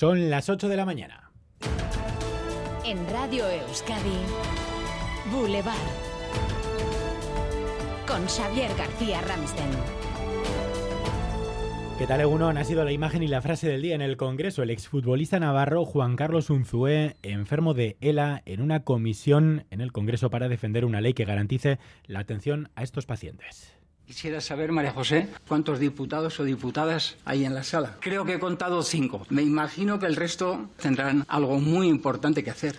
Son las 8 de la mañana. En Radio Euskadi, Boulevard. Con Xavier García Ramsten. ¿Qué tal, Egunon? Ha sido la imagen y la frase del día en el Congreso. El exfutbolista navarro Juan Carlos Unzué, enfermo de ELA, en una comisión en el Congreso para defender una ley que garantice la atención a estos pacientes. Quisiera saber, María José, cuántos diputados o diputadas hay en la sala. Creo que he contado cinco. Me imagino que el resto tendrán algo muy importante que hacer.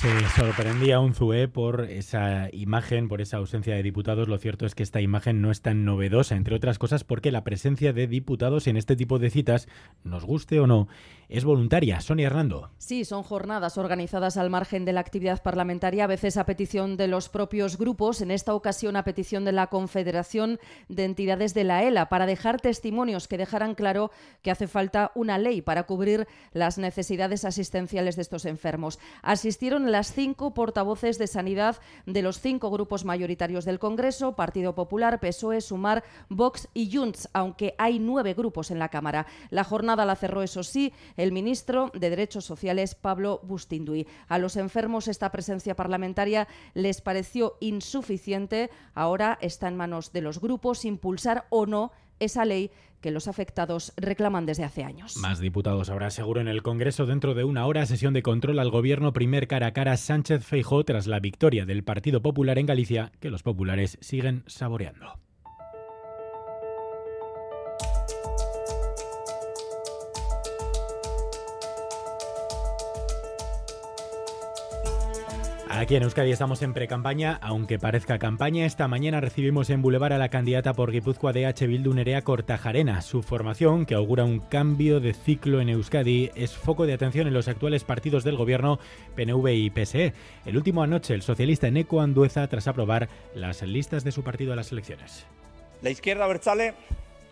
Se sorprendía un Zue por esa imagen, por esa ausencia de diputados. Lo cierto es que esta imagen no es tan novedosa, entre otras cosas porque la presencia de diputados en este tipo de citas, nos guste o no, es voluntaria. Sonia Hernando. Sí, son jornadas organizadas al margen de la actividad parlamentaria, a veces a petición de los propios grupos, en esta ocasión a petición de la Confederación de Entidades de la ELA, para dejar testimonios que dejaran claro que hace falta una ley para cubrir las necesidades asistenciales de estos enfermos. Asistieron las cinco portavoces de sanidad de los cinco grupos mayoritarios del Congreso, Partido Popular, PSOE, Sumar, Vox y Junts, aunque hay nueve grupos en la Cámara. La jornada la cerró, eso sí, el ministro de Derechos Sociales, Pablo Bustinduy. A los enfermos esta presencia parlamentaria les pareció insuficiente. Ahora está en manos de los grupos impulsar o no esa ley que los afectados reclaman desde hace años. Más diputados habrá seguro en el Congreso dentro de una hora sesión de control al gobierno primer cara a cara Sánchez Feijó tras la victoria del Partido Popular en Galicia que los populares siguen saboreando. Aquí en Euskadi estamos en pre-campaña, aunque parezca campaña. Esta mañana recibimos en Boulevard a la candidata por Guipúzcoa de H. Bildu Nerea Cortajarena. Su formación, que augura un cambio de ciclo en Euskadi, es foco de atención en los actuales partidos del gobierno PNV y PSE. El último anoche, el socialista Eneco Andueza, tras aprobar las listas de su partido a las elecciones. La izquierda Berchale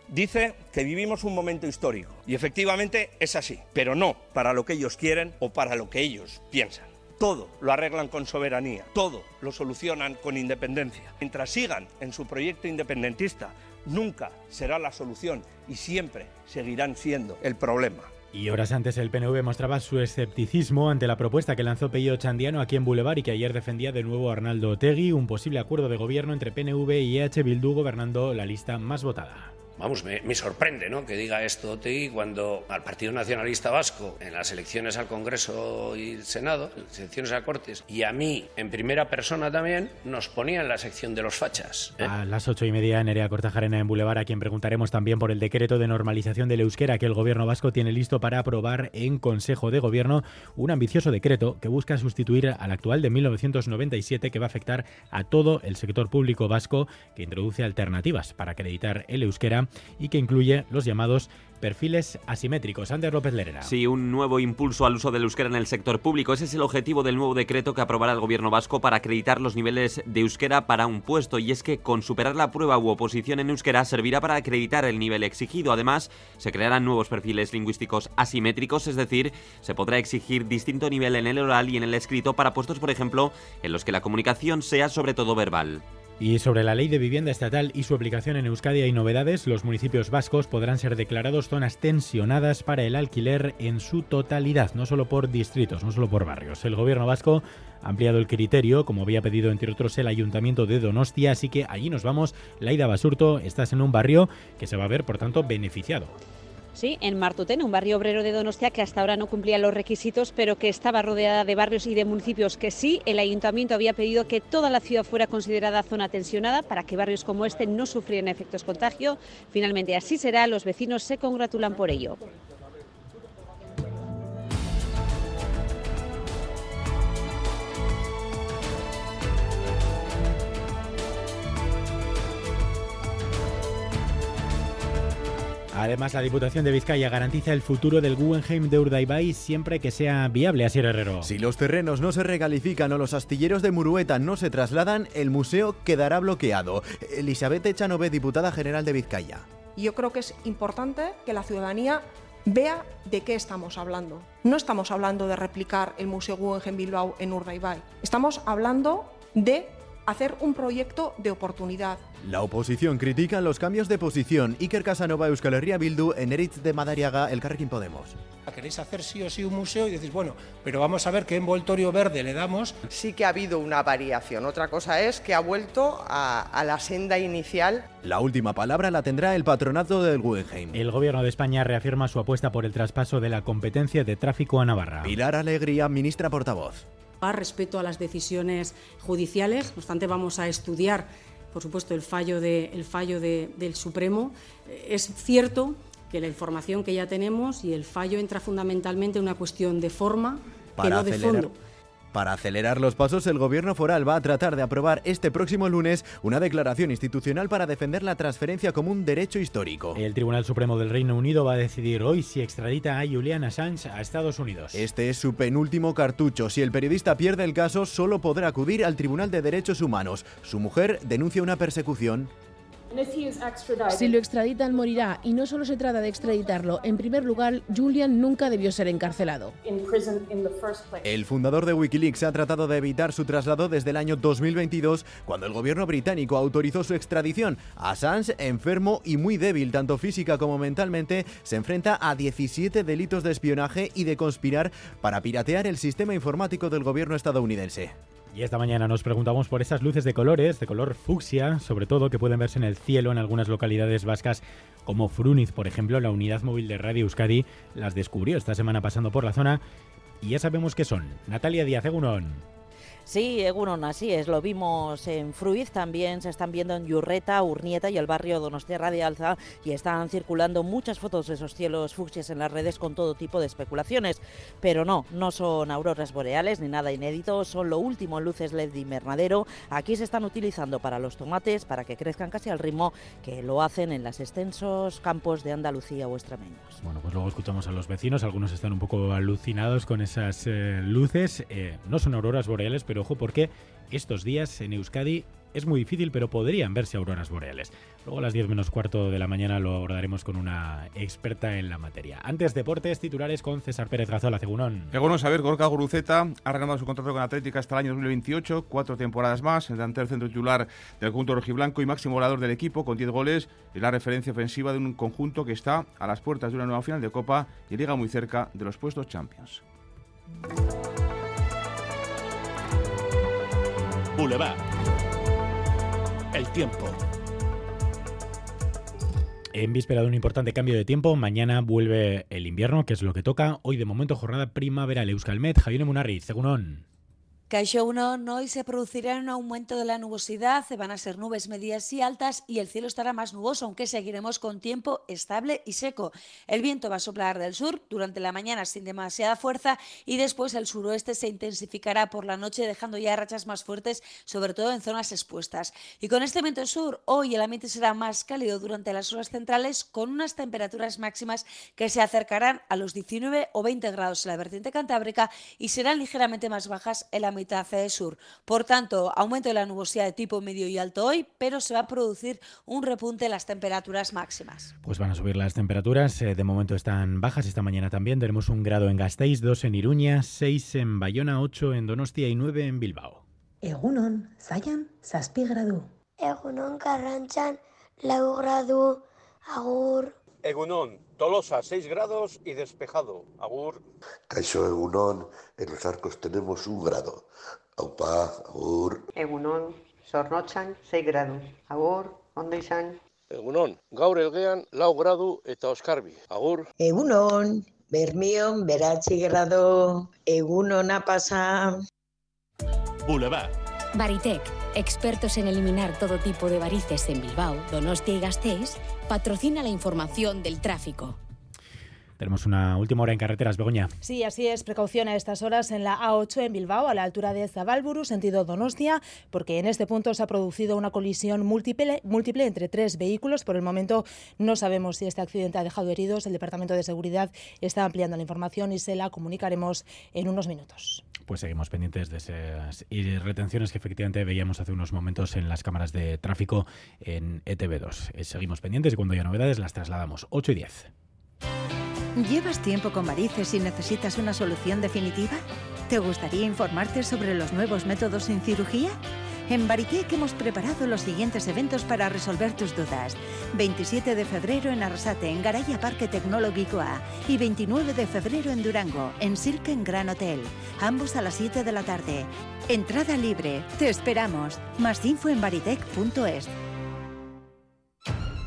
dice que vivimos un momento histórico. Y efectivamente es así, pero no para lo que ellos quieren o para lo que ellos piensan. Todo lo arreglan con soberanía, todo lo solucionan con independencia. Mientras sigan en su proyecto independentista, nunca será la solución y siempre seguirán siendo el problema. Y horas antes el PNV mostraba su escepticismo ante la propuesta que lanzó Pello Chandiano aquí en Boulevard y que ayer defendía de nuevo Arnaldo Otegui, un posible acuerdo de gobierno entre PNV y EH Bildu gobernando la lista más votada. Vamos, me, me, sorprende ¿no? que diga esto Otegui cuando al Partido Nacionalista Vasco, en las elecciones al Congreso y el Senado, las elecciones a Cortes, y a mí, en primera persona también, nos ponía en la sección de los fachas. ¿eh? A las ocho y media, Nerea Cortajarena en Boulevard, a quien preguntaremos también por el decreto de normalización del euskera que el Gobierno vasco tiene listo para aprobar en Consejo de Gobierno, un ambicioso decreto que busca sustituir al actual de 1997 que va a afectar a todo el sector público vasco, que introduce alternativas para acreditar el euskera y que incluye los llamados perfiles asimétricos. Ander López Lerena. Sí, un nuevo impulso al uso del euskera en el sector público. Ese es el objetivo del nuevo decreto que aprobará el gobierno vasco para acreditar los niveles de euskera para un puesto. Y es que con superar la prueba u oposición en euskera servirá para acreditar el nivel exigido. Además, se crearán nuevos perfiles lingüísticos asimétricos, es decir, se podrá exigir distinto nivel en el oral y en el escrito para puestos, por ejemplo, en los que la comunicación sea sobre todo verbal. Y sobre la ley de vivienda estatal y su aplicación en Euskadi hay novedades. Los municipios vascos podrán ser declarados zonas tensionadas para el alquiler en su totalidad, no solo por distritos, no solo por barrios. El gobierno vasco ha ampliado el criterio, como había pedido entre otros el ayuntamiento de Donostia, así que allí nos vamos. Laida Basurto, estás en un barrio que se va a ver, por tanto, beneficiado. Sí, en Martutén, un barrio obrero de Donostia que hasta ahora no cumplía los requisitos, pero que estaba rodeada de barrios y de municipios que sí. El ayuntamiento había pedido que toda la ciudad fuera considerada zona tensionada para que barrios como este no sufrieran efectos contagio. Finalmente así será, los vecinos se congratulan por ello. Además, la Diputación de Vizcaya garantiza el futuro del Guggenheim de Urdaibai siempre que sea viable, así Herrero. Si los terrenos no se recalifican o los astilleros de Murueta no se trasladan, el museo quedará bloqueado. Elizabeth Echanove, diputada general de Vizcaya. Yo creo que es importante que la ciudadanía vea de qué estamos hablando. No estamos hablando de replicar el Museo Guggenheim Bilbao en Urdaibai. Estamos hablando de hacer un proyecto de oportunidad. La oposición critica los cambios de posición. Iker Casanova, Euskal Herria Bildu, en Eritz de Madariaga, el Carrequín Podemos. Queréis hacer sí o sí un museo y decís, bueno, pero vamos a ver qué envoltorio verde le damos. Sí que ha habido una variación. Otra cosa es que ha vuelto a, a la senda inicial. La última palabra la tendrá el patronato del Guggenheim. El gobierno de España reafirma su apuesta por el traspaso de la competencia de tráfico a Navarra. Pilar Alegría, ministra portavoz. Respeto a las decisiones judiciales, no obstante vamos a estudiar por supuesto, el fallo, de, el fallo de, del Supremo. Es cierto que la información que ya tenemos y el fallo entra fundamentalmente en una cuestión de forma Para que no de acelerar- fondo. Para acelerar los pasos, el gobierno foral va a tratar de aprobar este próximo lunes una declaración institucional para defender la transferencia como un derecho histórico. El Tribunal Supremo del Reino Unido va a decidir hoy si extradita a Julian Assange a Estados Unidos. Este es su penúltimo cartucho. Si el periodista pierde el caso, solo podrá acudir al Tribunal de Derechos Humanos. Su mujer denuncia una persecución. Si lo extraditan morirá y no solo se trata de extraditarlo. En primer lugar, Julian nunca debió ser encarcelado. El fundador de Wikileaks ha tratado de evitar su traslado desde el año 2022, cuando el gobierno británico autorizó su extradición. Assange, enfermo y muy débil tanto física como mentalmente, se enfrenta a 17 delitos de espionaje y de conspirar para piratear el sistema informático del gobierno estadounidense. Y esta mañana nos preguntamos por esas luces de colores, de color fucsia, sobre todo que pueden verse en el cielo en algunas localidades vascas como Fruniz, por ejemplo, la unidad móvil de Radio Euskadi las descubrió esta semana pasando por la zona y ya sabemos qué son. Natalia Díaz Egunon. Sí, Egunon, así es. Lo vimos en Fruiz, también se están viendo en Yurreta, Urnieta y el barrio Donostiarra de Alza y están circulando muchas fotos de esos cielos fucsias en las redes con todo tipo de especulaciones. Pero no, no son auroras boreales ni nada inédito, son lo último en luces LED de invernadero. Aquí se están utilizando para los tomates, para que crezcan casi al ritmo que lo hacen en los extensos campos de Andalucía o extremeños. Bueno, pues luego escuchamos a los vecinos, algunos están un poco alucinados con esas eh, luces. Eh, no son auroras boreales, pero ojo porque estos días en Euskadi es muy difícil, pero podrían verse auroras boreales. Luego a las 10 menos cuarto de la mañana lo abordaremos con una experta en la materia. Antes deportes, titulares con César Pérez Gazola, Cegunón. Según saber, Gorka Guruceta ha renovado su contrato con Atlética hasta el año 2028, cuatro temporadas más, el delantero centro titular del conjunto rojiblanco y máximo goleador del equipo con 10 goles, es la referencia ofensiva de un conjunto que está a las puertas de una nueva final de Copa y liga muy cerca de los puestos Champions. Boulevard. El tiempo. En víspera de un importante cambio de tiempo, mañana vuelve el invierno, que es lo que toca. Hoy de momento jornada primaveral Euskalmet, Javier Munarriz, Cegunón. Caixo 1, hoy se producirá un aumento de la nubosidad, van a ser nubes medias y altas y el cielo estará más nuboso, aunque seguiremos con tiempo estable y seco. El viento va a soplar del sur durante la mañana sin demasiada fuerza y después el suroeste se intensificará por la noche dejando ya rachas más fuertes, sobre todo en zonas expuestas. Y con este viento sur, hoy el ambiente será más cálido durante las horas centrales con unas temperaturas máximas que se acercarán a los 19 o 20 grados en la vertiente cantábrica y serán ligeramente más bajas en la mitad sur. Por tanto, aumento de la nubosidad de tipo medio y alto hoy, pero se va a producir un repunte en las temperaturas máximas. Pues van a subir las temperaturas, eh, de momento están bajas, esta mañana también tenemos un grado en Gasteiz, dos en Iruña, seis en Bayona, ocho en Donostia y nueve en Bilbao. Egunon, zaian, zazpi gradu. Egunon Karrantzan, lau gradu, agur. Egunon, Tolosa 6 grados y despejado. Agur. Caixo Egunon, en los arcos tenemos un grado. Aupa, agur. Egunon, Zornotzan 6 grados. Agur, ondo izan. Egunon, gaur elgean lau gradu eta oskarbi. Agur. Egunon, Bermion, beratzi grado, egunona pasa. Boulevard. Baritec, expertos en eliminar todo tipo de varices en Bilbao, Donostia y Gasteiz, patrocina la información del tráfico. Tenemos una última hora en carreteras, Begoña. Sí, así es. Precaución a estas horas en la A8 en Bilbao, a la altura de Zabalburu, sentido Donostia, porque en este punto se ha producido una colisión múltiple, múltiple entre tres vehículos. Por el momento no sabemos si este accidente ha dejado heridos. El Departamento de Seguridad está ampliando la información y se la comunicaremos en unos minutos. Pues seguimos pendientes de esas retenciones que efectivamente veíamos hace unos momentos en las cámaras de tráfico en E ETV2. Eh, Seguimos pendientes y cuando haya novedades las trasladamos. 8 y 10. ¿Llevas tiempo con varices y necesitas una solución definitiva? ¿Te gustaría informarte sobre los nuevos métodos sin cirugía? En Baritec hemos preparado los siguientes eventos para resolver tus dudas. 27 de febrero en Arrasate, en Garaya Parque Tecnológico A. Y 29 de febrero en Durango, en Silken Gran Hotel. Ambos a las 7 de la tarde. Entrada libre. Te esperamos. Más info en baritec.es.